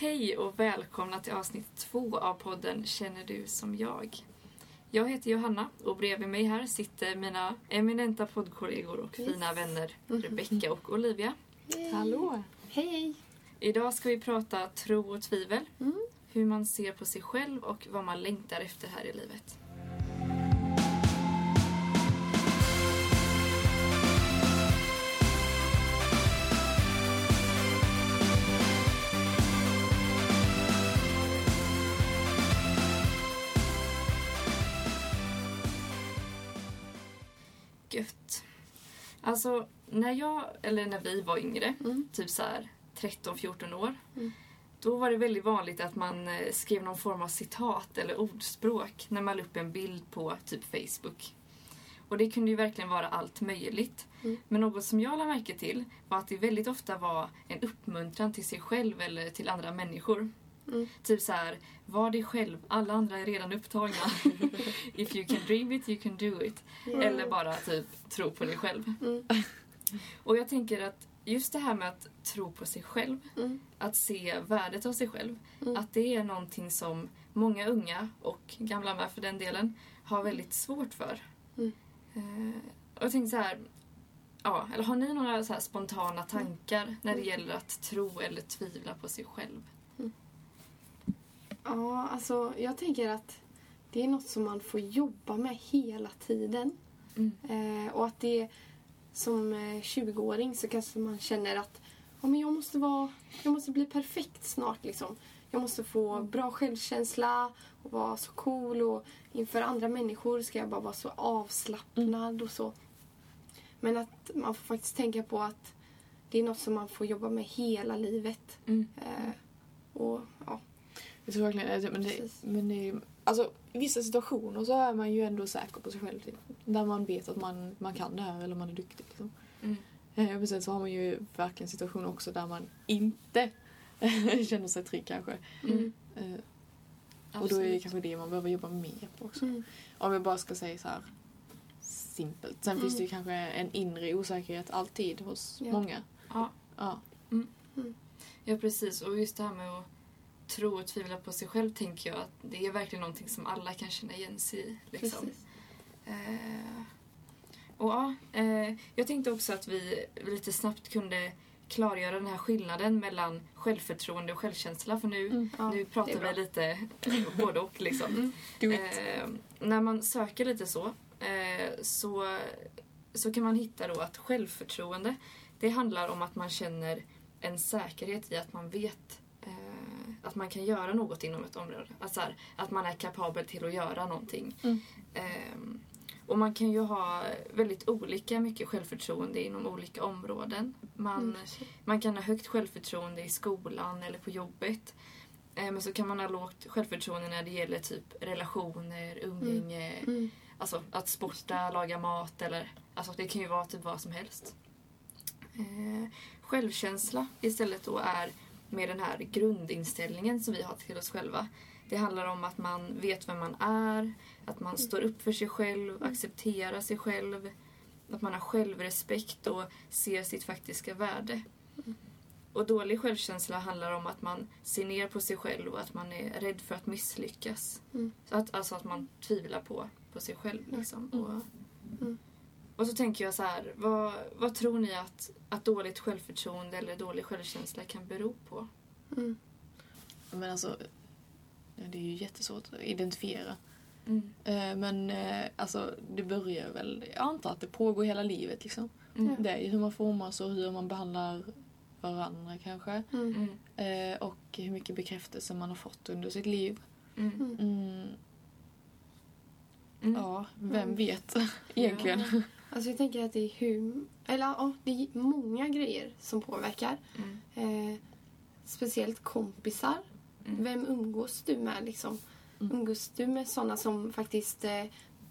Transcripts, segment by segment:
Hej och välkomna till avsnitt två av podden Känner du som jag? Jag heter Johanna och bredvid mig här sitter mina eminenta poddkollegor och fina vänner Rebecca och Olivia. Hallå! Hej! Idag ska vi prata tro och tvivel, hur man ser på sig själv och vad man längtar efter här i livet. Alltså, när jag, eller när vi var yngre, typ så här 13-14 år, då var det väldigt vanligt att man eh, skrev någon form av citat eller ordspråk när man la upp en bild på typ Facebook. Och det kunde ju verkligen vara allt möjligt. Men något som jag lade märke till var att det väldigt ofta var en uppmuntran till sig själv eller till andra människor. Typ så här, var dig själv, alla andra är redan upptagna. If you can dream it, you can do it. Eller bara typ, tro på dig själv. Och jag tänker att just det här med att tro på sig själv, att se värdet av sig själv, att det är någonting som många unga, och gamla med för den delen, har väldigt svårt för. Eh, och jag tänkte så här, ja, eller har ni några så spontana tankar när det gäller att tro eller tvivla på sig själv? Ja, alltså jag tänker att det är något som man får jobba med hela tiden. Mm. Eh, och att det som eh, 20-åring så kanske man känner att ja, men jag, måste vara, jag måste bli perfekt snart. Liksom. Jag måste få bra självkänsla och vara så cool och inför andra människor ska jag bara vara så avslappnad och så. Men att man får faktiskt tänka på att det är något som man får jobba med hela livet. Mm. Eh, och ja, Jag tror verkligen att men det, men det, alltså, i vissa situationer så är man ju ändå säker på sig själv. Typ. Där man vet att man, man kan det här eller man är duktig. Liksom. Mm. Eh, men sen så har man ju verkligen situationer också där man inte känner sig trygg kanske. Mm. Eh, och då är det Absolut. kanske det man behöver jobba mer på också. Mm. Om jag bara ska säga så här simpelt. Sen finns det ju kanske en inre osäkerhet alltid hos Ja. många. Ja. Ja. Ja, precis. Och just det här med att tro och tvivla på sig själv tänker jag att det är verkligen någonting som alla kan känna igen sig i. Liksom. Eh, och ja, eh, jag tänkte också att vi lite snabbt kunde klargöra den här skillnaden mellan självförtroende och självkänsla. För nu, Mm, ja, nu pratar vi lite både och. Liksom. It. Eh, när man söker lite så, eh, så så kan man hitta då att självförtroende det handlar om att man känner en säkerhet i att man vet att man kan göra något inom ett område. Alltså här, att man är kapabel till att göra någonting. Mm. Ehm, och man kan ju ha väldigt olika mycket självförtroende inom olika områden. Man, Mm. man kan ha högt självförtroende i skolan eller på jobbet. Eh, Men så kan man ha lågt självförtroende när det gäller typ relationer, umgänge, Mm. alltså att sporta, laga mat eller alltså det kan ju vara typ vad som helst. Eh, självkänsla istället då är med den här grundinställningen som vi har till oss själva. Det handlar om att man vet vem man är, att man står upp för sig själv, accepterar sig själv, att man har självrespekt och ser sitt faktiska värde. Och dålig självkänsla handlar om att man ser ner på sig själv och att man är rädd för att misslyckas. Mm. Så att, alltså att man tvivlar på, på sig själv. Liksom. Och, Mm. Och så tänker jag så här, vad, vad tror ni att, att dåligt självförtroende eller dålig självkänsla kan bero på? Mm. Men alltså, ja, det är ju jättesvårt att identifiera. Mm. Eh, Men eh, alltså, det börjar väl, jag antar att det pågår hela livet liksom. Mm. Det är ju hur man formas och hur man behandlar varandra kanske. Mm. Mm. Eh, Och hur mycket bekräftelse man har fått under sitt liv. Mm. Mm, Mm. ja, vem Mm. vet egentligen? Ja. Alltså jag tänker att det är hur... Eller ja, det är många grejer som påverkar. Mm. Eh, speciellt kompisar. Mm. Vem umgås du med liksom? Mm. Umgås du med sådana som faktiskt eh,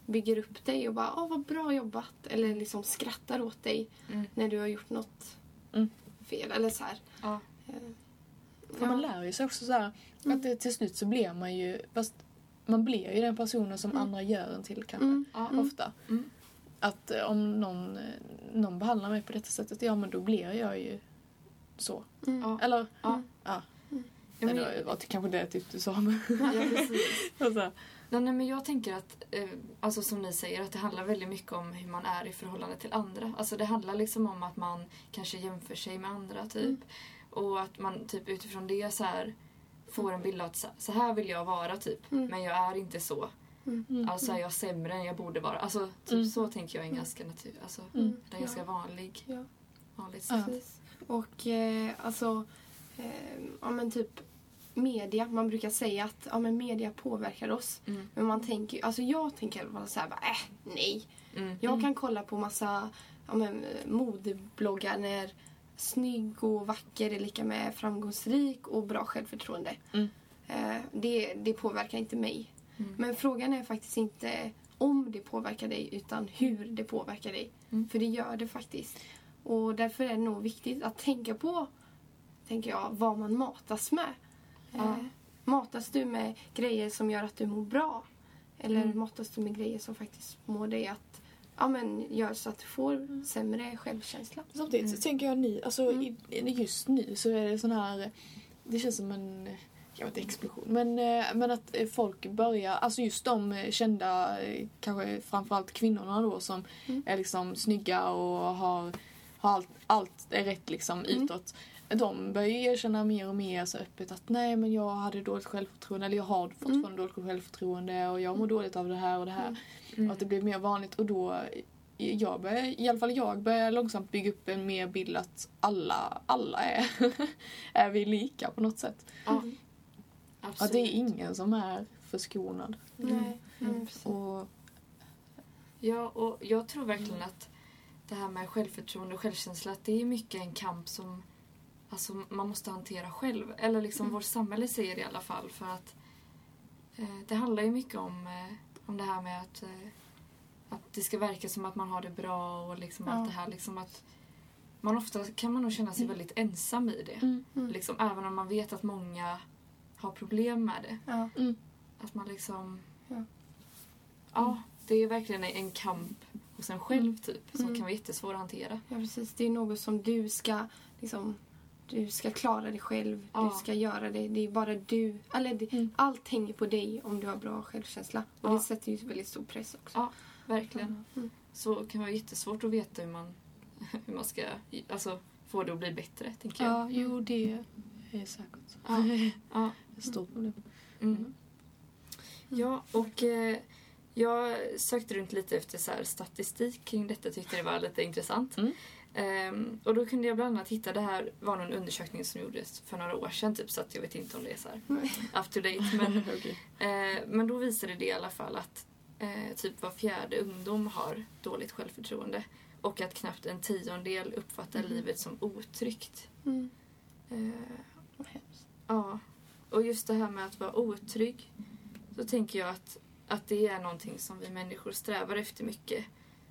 bygger upp dig och bara åh vad bra jobbat. Eller liksom skrattar åt dig Mm. när du har gjort något Mm. fel. Eller så här. Ja. Eh, För man lär ju sig också så här, att det, till slut så blir man ju, fast man blir ju den personen som Mm. andra gör en till kanske. Mm. Ja. Mm. Ofta. Mm. Att eh, om någon, eh, någon behandlar mig på detta sättet, ja men då blir jag ju så. Mm. Eller, Ja. ja. Ja, men- Eller det var kanske det typ du sa men... Ja, precis. alltså, Nej, nej, men jag tänker att, eh, alltså som ni säger, att det handlar väldigt mycket om hur man är i förhållande till andra. Alltså det handlar liksom om att man kanske jämför sig med andra typ. Mm. Och att man typ utifrån det så här får en bild av att så- så här vill jag vara typ. Mm. Men jag är inte så. Mm. Alltså är jag sämre än jag borde vara. Alltså typ Mm. så tänker jag är en ganska natur, alltså Mm. det är ganska vanlig, Ja. vanligt Ja. sätt. Och eh, alltså, eh, ja men typ media. Man brukar säga att ja, men media påverkar oss. Mm. Men man tänker, alltså jag tänker i alla fall så här, bara, äh, nej. Mm. Jag kan kolla på massa ja, men, modebloggar när snygg och vacker är lika med framgångsrik och bra självförtroende. Mm. Eh, det, det påverkar inte mig. Mm. Men frågan är faktiskt inte om det påverkar dig utan hur det påverkar dig. Mm. För det gör det faktiskt. Och därför är det nog viktigt att tänka på tänker jag, vad man matas med. Ja. Eh, matas du med grejer som gör att du mår bra? Eller Mm. matas du med grejer som faktiskt får dig att ja, men, gör så att du får sämre självkänsla? Samtidigt Mm. så tänker jag nu, alltså Mm. i, just nu så är det sån här, det känns som en, jag vet inte explosion, men, eh, men att eh, folk börjar, alltså just de eh, kända, kanske framförallt kvinnorna då som Mm. är liksom snygga och har, har allt, allt är rätt liksom Mm. utåt. De börjar ju erkänna mer och mer så öppet att nej men jag hade dåligt självförtroende eller jag har fortfarande dåligt självförtroende och jag mår dåligt av det här och det här. Mm. Mm. Och att det blir mer vanligt och då jag börjar, i alla fall jag börjar långsamt bygga upp en mer bild att alla, alla är, är vi lika på något sätt. Mm. Absolut. Att det är ingen som är förskonad. Nej, nej, Mm. precis. Och, Ja, och jag tror verkligen att det här med självförtroende och självkänsla, att det är mycket en kamp som alltså, man måste hantera själv. Eller liksom Mm. vårt samhälle säger det i alla fall. För att eh, det handlar ju mycket om, eh, om det här med att, eh, att det ska verka som att man har det bra och liksom Ja. allt det här. Liksom att man ofta kan man nog känna sig Mm. väldigt ensam i det. mm, Mm. Liksom, även om man vet att många har problem med det. Ja. mm, Att man liksom... Ja. Ja, det är verkligen en kamp hos en själv typ. Som Mm. kan vara jättesvår att hantera. ja, precis. Det är något som du ska liksom du ska klara dig själv. Ja. Du ska göra det. Det är bara du. Eller det, Mm. Allt hänger på dig om du har bra självkänsla. Och det sätter ju väldigt stor press också. Ja, verkligen. Mm. Så det kan vara jättesvårt att veta hur man, hur man ska alltså, få det att bli bättre, tänker jag. ja, jo det är säkert Ja. Ja. Stort problem. Mm. Ja, och eh, jag sökte runt lite efter så statistik kring detta. Tyckte det var lite intressant. Mm. Ehm, och då kunde jag bland annat hitta, det här var någon undersökning som gjordes för några år sedan typ, så att jag vet inte om det är så här up to date. Men, Okej. eh, men då visade det i alla fall att eh, typ var fjärde ungdom har dåligt självförtroende. Och att knappt en tiondel uppfattar Mm. livet som otryggt. Mm. Eh, Vad hemskt. Ja, och just det här med att vara otrygg. Så tänker jag att, att det är någonting som vi människor strävar efter mycket.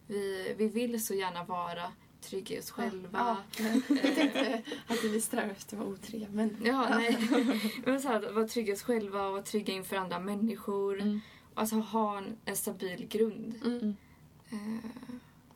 Vi, vi vill så gärna vara trygga i oss själva. Ja. Jag tänkte att vi strävar efter att vara otrygga. Men Ja, nej. Men så här, att vara trygga i oss själva och vara trygga inför andra människor. Mm. Alltså ha en, en stabil grund. mm. Eh,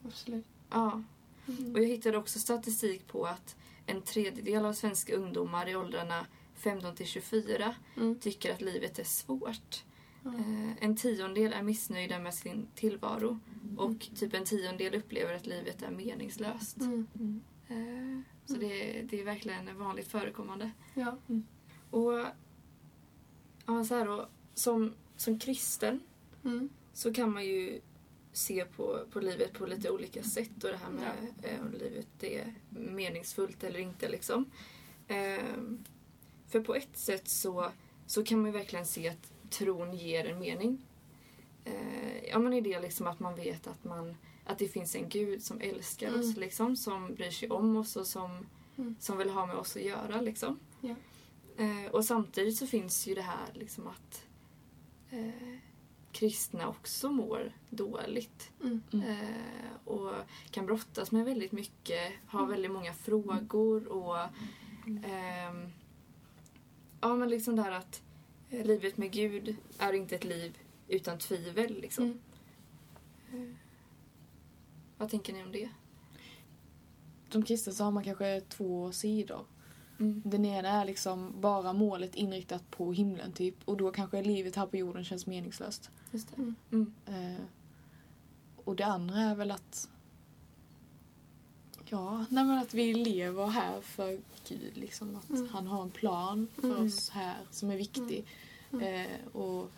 absolut. ja. Mm. Och jag hittade också statistik på att en tredjedel av svenska ungdomar i åldrarna 15 till 24 Mm. tycker att livet är svårt. Ja. Eh, en tiondel är missnöjda med sin tillvaro och typ en tiondel upplever att livet är meningslöst. Mm. Mm. Eh, så det, det är verkligen vanligt förekommande. Ja. Och ja, så här då, som, som kristen Mm. så kan man ju se på, på livet på lite olika sätt och det här med eh, om livet är meningsfullt eller inte. Liksom. Ehm, för på ett sätt så, så kan man ju verkligen se att tron ger en mening. Eh, ja men i det liksom att man vet att, man, att det finns en gud som älskar Mm. oss, liksom, som bryr sig om oss och som, Mm. som vill ha med oss att göra. Liksom. Ja. Eh, och samtidigt så finns ju det här liksom att eh, kristna också mår dåligt. Mm. Mm. Eh, och kan brottas med väldigt mycket, har väldigt många frågor och ehm, ja men liksom det här att eh, livet med Gud är inte ett liv utan tvivel liksom. Mm. Eh, vad tänker ni om det? Som kristen så har man kanske två sidor. Mm. Den ena är liksom bara målet inriktat på himlen typ. Och då kanske livet här på jorden känns meningslöst. Just det. Mm. Mm. Eh, och det andra är väl att Ja, nej men att vi lever här för Gud. Liksom, att Mm. han har en plan för Mm. oss här som är viktig. Mm. Eh, och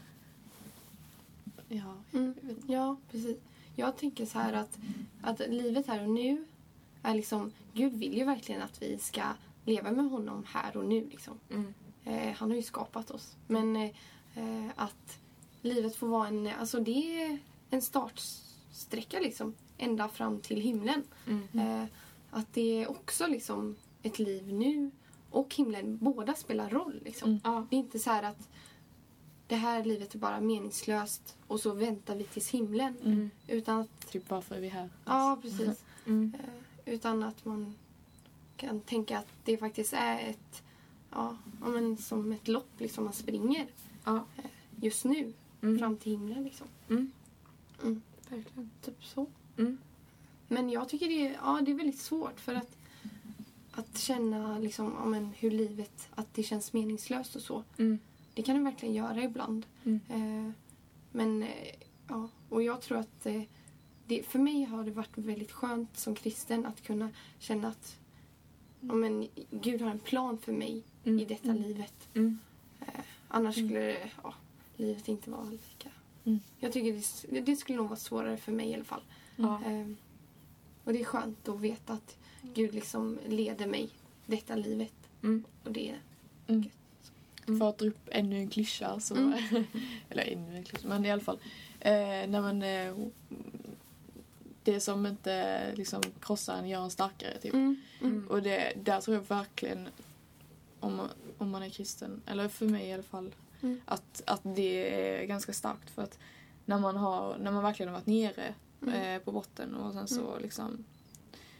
Ja, Mm. Ja, precis. Jag tänker så här att, att livet här och nu är liksom... Gud vill ju verkligen att vi ska leva med honom här och nu. Liksom. Mm. Eh, han har ju skapat oss. Men eh, att livet får vara en... Alltså det är en startsträcka liksom. Ända fram till himlen. Mm. Eh, att det är också liksom ett liv nu och himlen. Båda spelar roll. Liksom. Mm. Det är inte så här att det här livet är bara meningslöst och så väntar vi tills himlen. Mm. Utan att, Typ varför är vi här? ja, precis. Mm. Eh, Utan att man kan tänka att det faktiskt är ett, ja, men som ett lopp liksom man springer Ja. just nu Mm. fram till himlen liksom. Verkligen. Typ så. Mm. Men jag tycker det är, ja, det är väldigt svårt för att, att känna liksom, ja, men hur livet, att det känns meningslöst och så. Mm. Det kan det verkligen göra ibland. Mm. Eh, men, eh, ja, och jag tror att eh, det, för mig har det varit väldigt skönt som kristen att kunna känna att ja, men, Gud har en plan för mig Mm. i detta Mm. livet. Mm. Annars Mm. skulle ja, livet inte vara lika. Mm. Jag tycker det, det skulle nog vara svårare för mig i alla fall. Eh, och det är skönt att veta att Gud liksom leder mig detta livet. Mm. Och det, Mm. Mm. För att dra upp ännu en klyscha så... Mm. eller ännu en klyscha, men i alla fall. Eh, när man, eh, det som inte liksom krossar en gör en starkare typ. mm, mm, Mm. Och det, där tror jag verkligen, om man, om man är kristen, eller för mig i alla fall, Mm. att, att det är ganska starkt. För att när man, har, när man verkligen har varit nere Mm. eh, på botten och sen så liksom...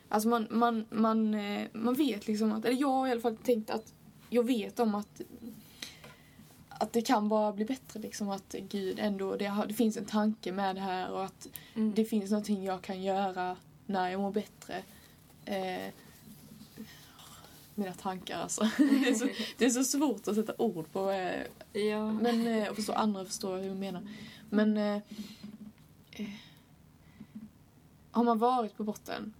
Alltså man, man, man, eh, man vet liksom att, eller jag har i alla fall tänkt att jag vet om att att det kan bara bli bättre liksom att Gud ändå, det, har, det finns en tanke med det här och att Mm. det finns någonting jag kan göra när jag mår bättre. Eh, mina tankar alltså. det, är så, det är så svårt att sätta ord på. Eh, Ja. men eh, och förstå, andra förstår hur jag menar. Men eh, eh, har man varit på botten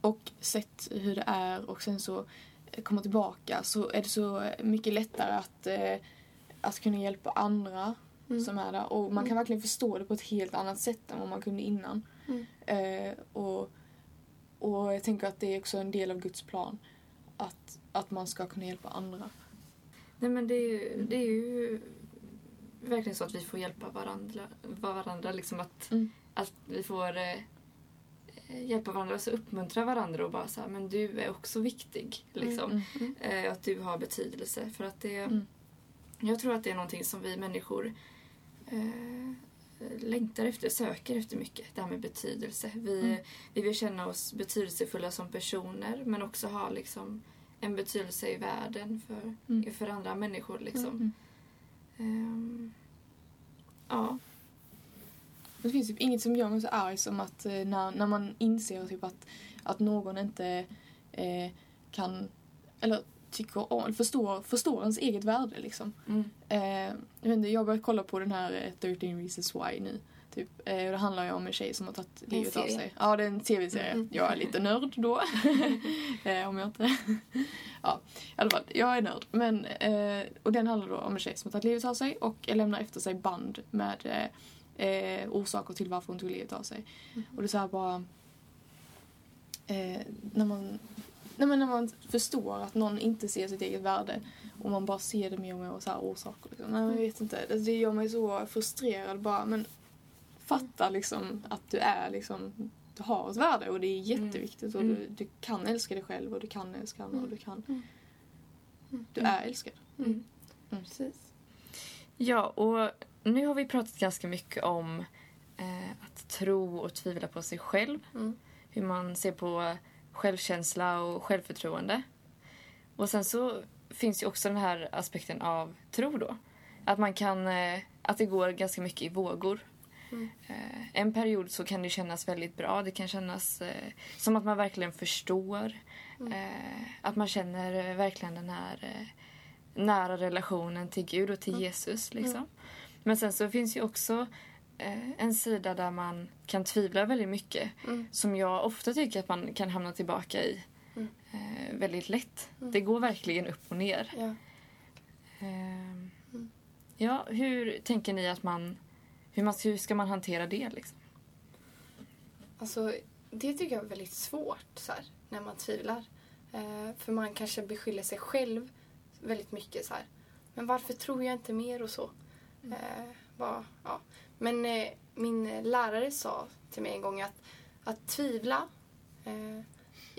och sett hur det är och sen så eh, komma tillbaka så är det så mycket lättare att, eh, att kunna hjälpa andra Mm. som är där. Och man kan Mm. verkligen förstå det på ett helt annat sätt än vad man kunde innan. Mm. Och, och jag tänker att det är också en del av Guds plan. Att, att man ska kunna hjälpa andra. Nej men det är, ju, det är ju verkligen så att vi får hjälpa varandra. varandra liksom att, Mm. att vi får eh, hjälpa varandra och så uppmuntra varandra och bara så här, men du är också viktig. Liksom. Mm. Mm. Eh, att du har betydelse. För att det, Mm. Jag tror att det är någonting som vi människor eh, längtar efter, söker efter mycket. Det här med betydelse. Vi, Mm. vi vill känna oss betydelsefulla som personer men också ha liksom, en betydelse i världen för, Mm. för andra människor. Liksom. Mm. Ehm, ja. Det finns typ inget som gör mig så arg som att eh, när, när man inser typ att, att någon inte eh, kan, eller tycker om, förstår, förstår ens eget värde liksom. Mm. Eh, jag, vet inte, jag har börjat kolla på den här eh, 13 reasons why nu. Typ. Eh, och det handlar ju om en tjej som har tagit livet av sig. Ja, det är en tv-serie. Mm. Jag är lite nörd då. eh, om jag inte... ja, i alla fall. Jag är nörd. Men, eh, och den handlar då om en tjej som har tagit livet av sig och lämnar efter sig band med eh, eh, orsaker till varför hon tog livet av sig. Och det är så här bara... Eh, när man Nej, men när man förstår att någon inte ser sitt eget värde och man bara ser det mer och mer och så här orsaker. Liksom. Nej, jag vet inte. Det, det gör mig så frustrerad bara. Men fatta liksom att du är liksom du har ett värde och det är jätteviktigt och Mm. du, du kan älska dig själv och du kan älska andra och du kan... Mm. Mm. Du är älskad. Mm. Mm. Precis. Ja, och nu har vi pratat ganska mycket om eh, att tro och tvivla på sig själv. Mm. Hur man ser på självkänsla och självförtroende. Och sen så finns ju också den här aspekten av tro då. Att man kan, eh, att det går ganska mycket i vågor. Mm. Eh, en period så kan det kännas väldigt bra. Det kan kännas eh, som att man verkligen förstår. Mm. Att man känner verkligen den här nära relationen till Gud och till Mm. Jesus. Liksom. Mm. Men sen så finns ju också en sida där man kan tvivla väldigt mycket. Mm. Som jag ofta tycker att man kan hamna tillbaka i Mm. eh, väldigt lätt. Mm. Det går verkligen upp och ner. Ja. Mm. Ja, hur tänker ni att man... Hur, man, hur ska man hantera det liksom? Alltså, det tycker jag är väldigt svårt så här, när man tvivlar. Eh, för man kanske beskyller sig själv väldigt mycket. så här. Men varför tror jag inte mer och så? Eh, vad, ja. Men eh, min lärare sa till mig en gång att, att tvivla eh,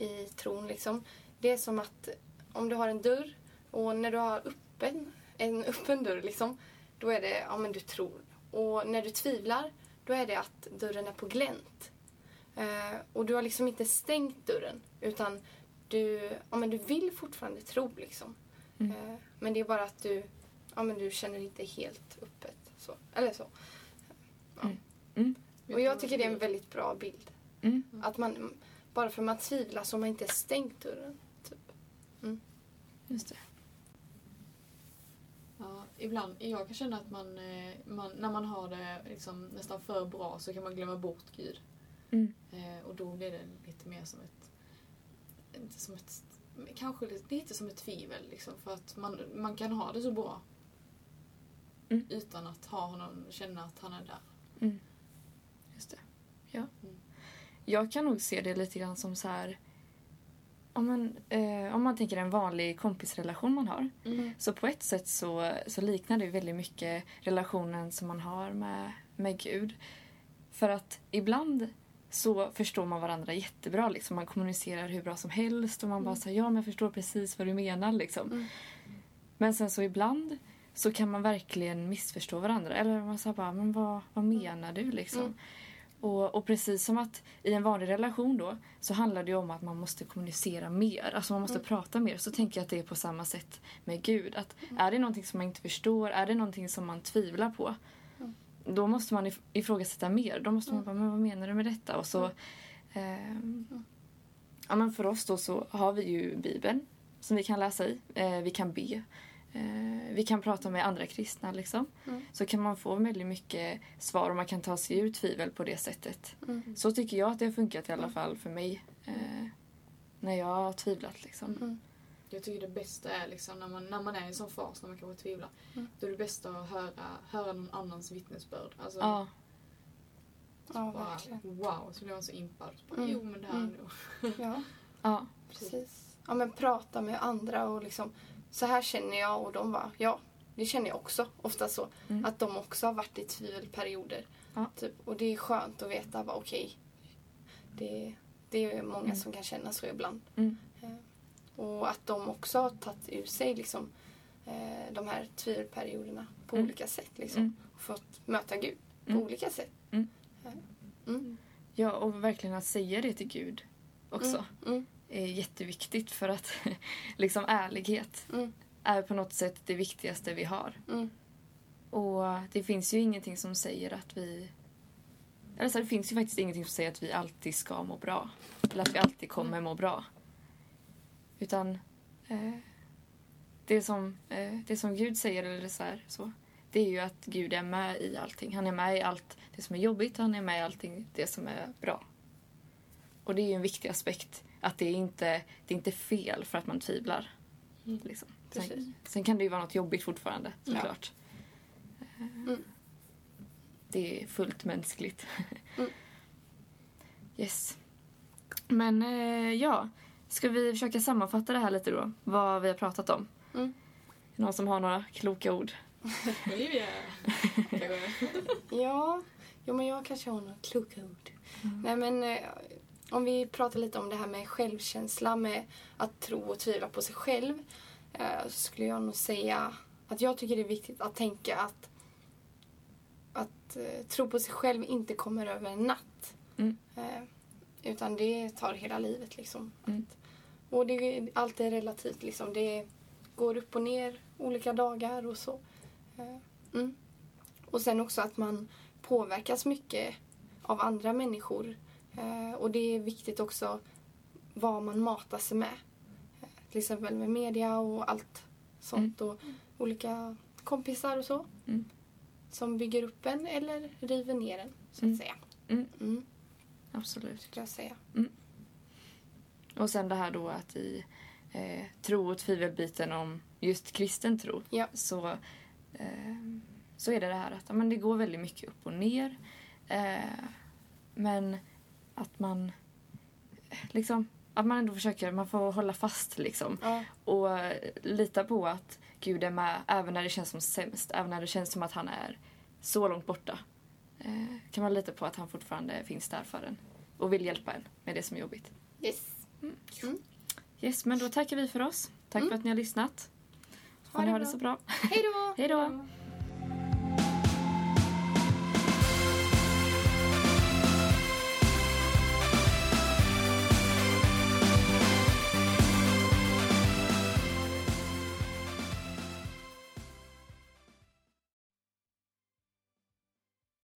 i tron, liksom, det är som att om du har en dörr och när du har öppen, en öppen dörr, liksom, då är det ja men du tror. Och när du tvivlar, då är det att dörren är på glänt. Eh, och du har liksom inte stängt dörren, utan du, ja, men du vill fortfarande tro. Liksom. Mm. Eh, men det är bara att du, ja, men du känner inte helt öppet. Så. Eller så. Ja. Mm. Och jag tycker det är en väldigt bra bild. Mm. Att man, bara för man tvivlar så har man inte stängt dörren. Typ. Just det. Ja, ibland, jag kan känna att man, eh, man, när man har det liksom nästan för bra så kan man glömma bort Gud. Mm. Eh, och då blir det lite mer som ett... Inte som ett kanske lite, lite som ett tvivel. Liksom, för att man, man kan ha det så bra Mm. utan att ha honom känna att han är där. Mm. Just det. Ja. Mm. Jag kan nog se det lite grann som så här... Om man, eh, om man tänker en vanlig kompisrelation man har. Mm. Så på ett sätt så, så liknar det väldigt mycket relationen som man har med, med Gud. För att ibland så förstår man varandra jättebra. Liksom. Man kommunicerar hur bra som helst och man bara säger ja men jag förstår precis vad du menar. Liksom. Mm. Men sen så ibland så kan man verkligen missförstå varandra. Eller man säger bara, men vad, vad menar du liksom? Mm. Och, och precis som att i en vanlig relation då så handlar det ju om att man måste kommunicera mer. Alltså man måste Mm. prata mer. Så tänker jag att det är på samma sätt med Gud. Att är det någonting som man inte förstår, är det någonting som man tvivlar på Mm. då måste man if- ifrågasätta mer. Då måste man Mm. bara, men vad menar du med detta? Och så, ehm, ja, men för oss då så har vi ju Bibeln som vi kan läsa i. Eh, vi kan be. Eh, vi kan prata med andra kristna liksom. Mm. Så kan man få väldigt mycket svar och man kan ta sig ur tvivel på det sättet. Mm. Så tycker jag att det har funkat i alla fall för mig. Eh, när jag har tvivlat liksom. Mm. Jag tycker det bästa är liksom när man, när man är i en sån fas när man kanske tvivlar. Mm. Då är det bästa att höra, höra någon annans vittnesbörd. Alltså, Ja, Ja, bara, verkligen. wow, så blir man så impad. Så bara, Mm. Jo men det här Mm. nu. Ja, ja, precis. Ja, men prata med andra och liksom så här känner jag och de var ja, det känner jag också. Ofta så. Mm. Att de också har varit i tvivelperioder. Ja. Typ. Och det är skönt att veta bara okej. det, det är många Mm. som kan känna så ibland. Mm. Eh, Och att de också har tagit ur sig liksom, eh, de här tvivelperioderna på Mm. olika sätt. Liksom. Mm. Och fått möta Gud på Mm. olika sätt. Eh, ja, och verkligen att säga det till Gud också. Är jätteviktigt för att liksom ärlighet Mm. är på något sätt det viktigaste vi har. Mm. Och det finns ju ingenting som säger att vi... Eller så här, det finns ju faktiskt ingenting som säger att vi alltid ska må bra. Eller att vi alltid kommer må bra. Utan eh, det, som, eh, det som Gud säger, eller så, här, så, det är ju att Gud är med i allting. Han är med i allt det som är jobbigt, han är med i allting det som är bra. Och det är ju en viktig aspekt. Att det är inte det är inte fel för att man tvivlar. Mm. Liksom. Sen, sen kan det ju vara något jobbigt fortfarande, Ja. såklart. Mm. Det är fullt mänskligt. Mm. Yes. Men eh, ja, ska vi försöka sammanfatta det här lite då? Vad vi har pratat om. Mm. Någon som har några kloka ord? Olivia! Ja, jo, men jag kanske har några kloka ord. Nej, men eh, om vi pratar lite om det här med självkänsla, med att tro och tvivla på sig själv. Eh, så skulle jag nog säga att jag tycker det är viktigt att tänka att, att eh, tro på sig själv inte kommer över en natt. Mm. Eh, utan det tar hela livet liksom. Mm. Och det är allt är relativt liksom. Det går upp och ner olika dagar och så. Mm. Och sen också att man påverkas mycket av andra människor. Eh, och det är viktigt också vad man matar sig med. Eh, till exempel med media och allt sånt. Och olika kompisar och så. Mm. Som bygger upp en eller river ner en, så att Mm. säga. Mm. Mm, Absolut. skulle jag säga. Och sen det här då att i eh, tro och tvivelbiten om just kristen tro Ja. så, eh, så är det det här att men det går väldigt mycket upp och ner. Eh, men att man liksom att man ändå försöker, man får hålla fast liksom. Ja. Och eh, lita på att Gud är med även när det känns som sämst. Även när det känns som att han är så långt borta. Eh, kan man lita på att han fortfarande finns där för en. Och vill hjälpa en med det som är jobbigt. Yes. Mm. Yes, men då tackar vi för oss. Tack Mm. för att ni har lyssnat. Ha det ha det bra. så bra. Hej då! Hej då!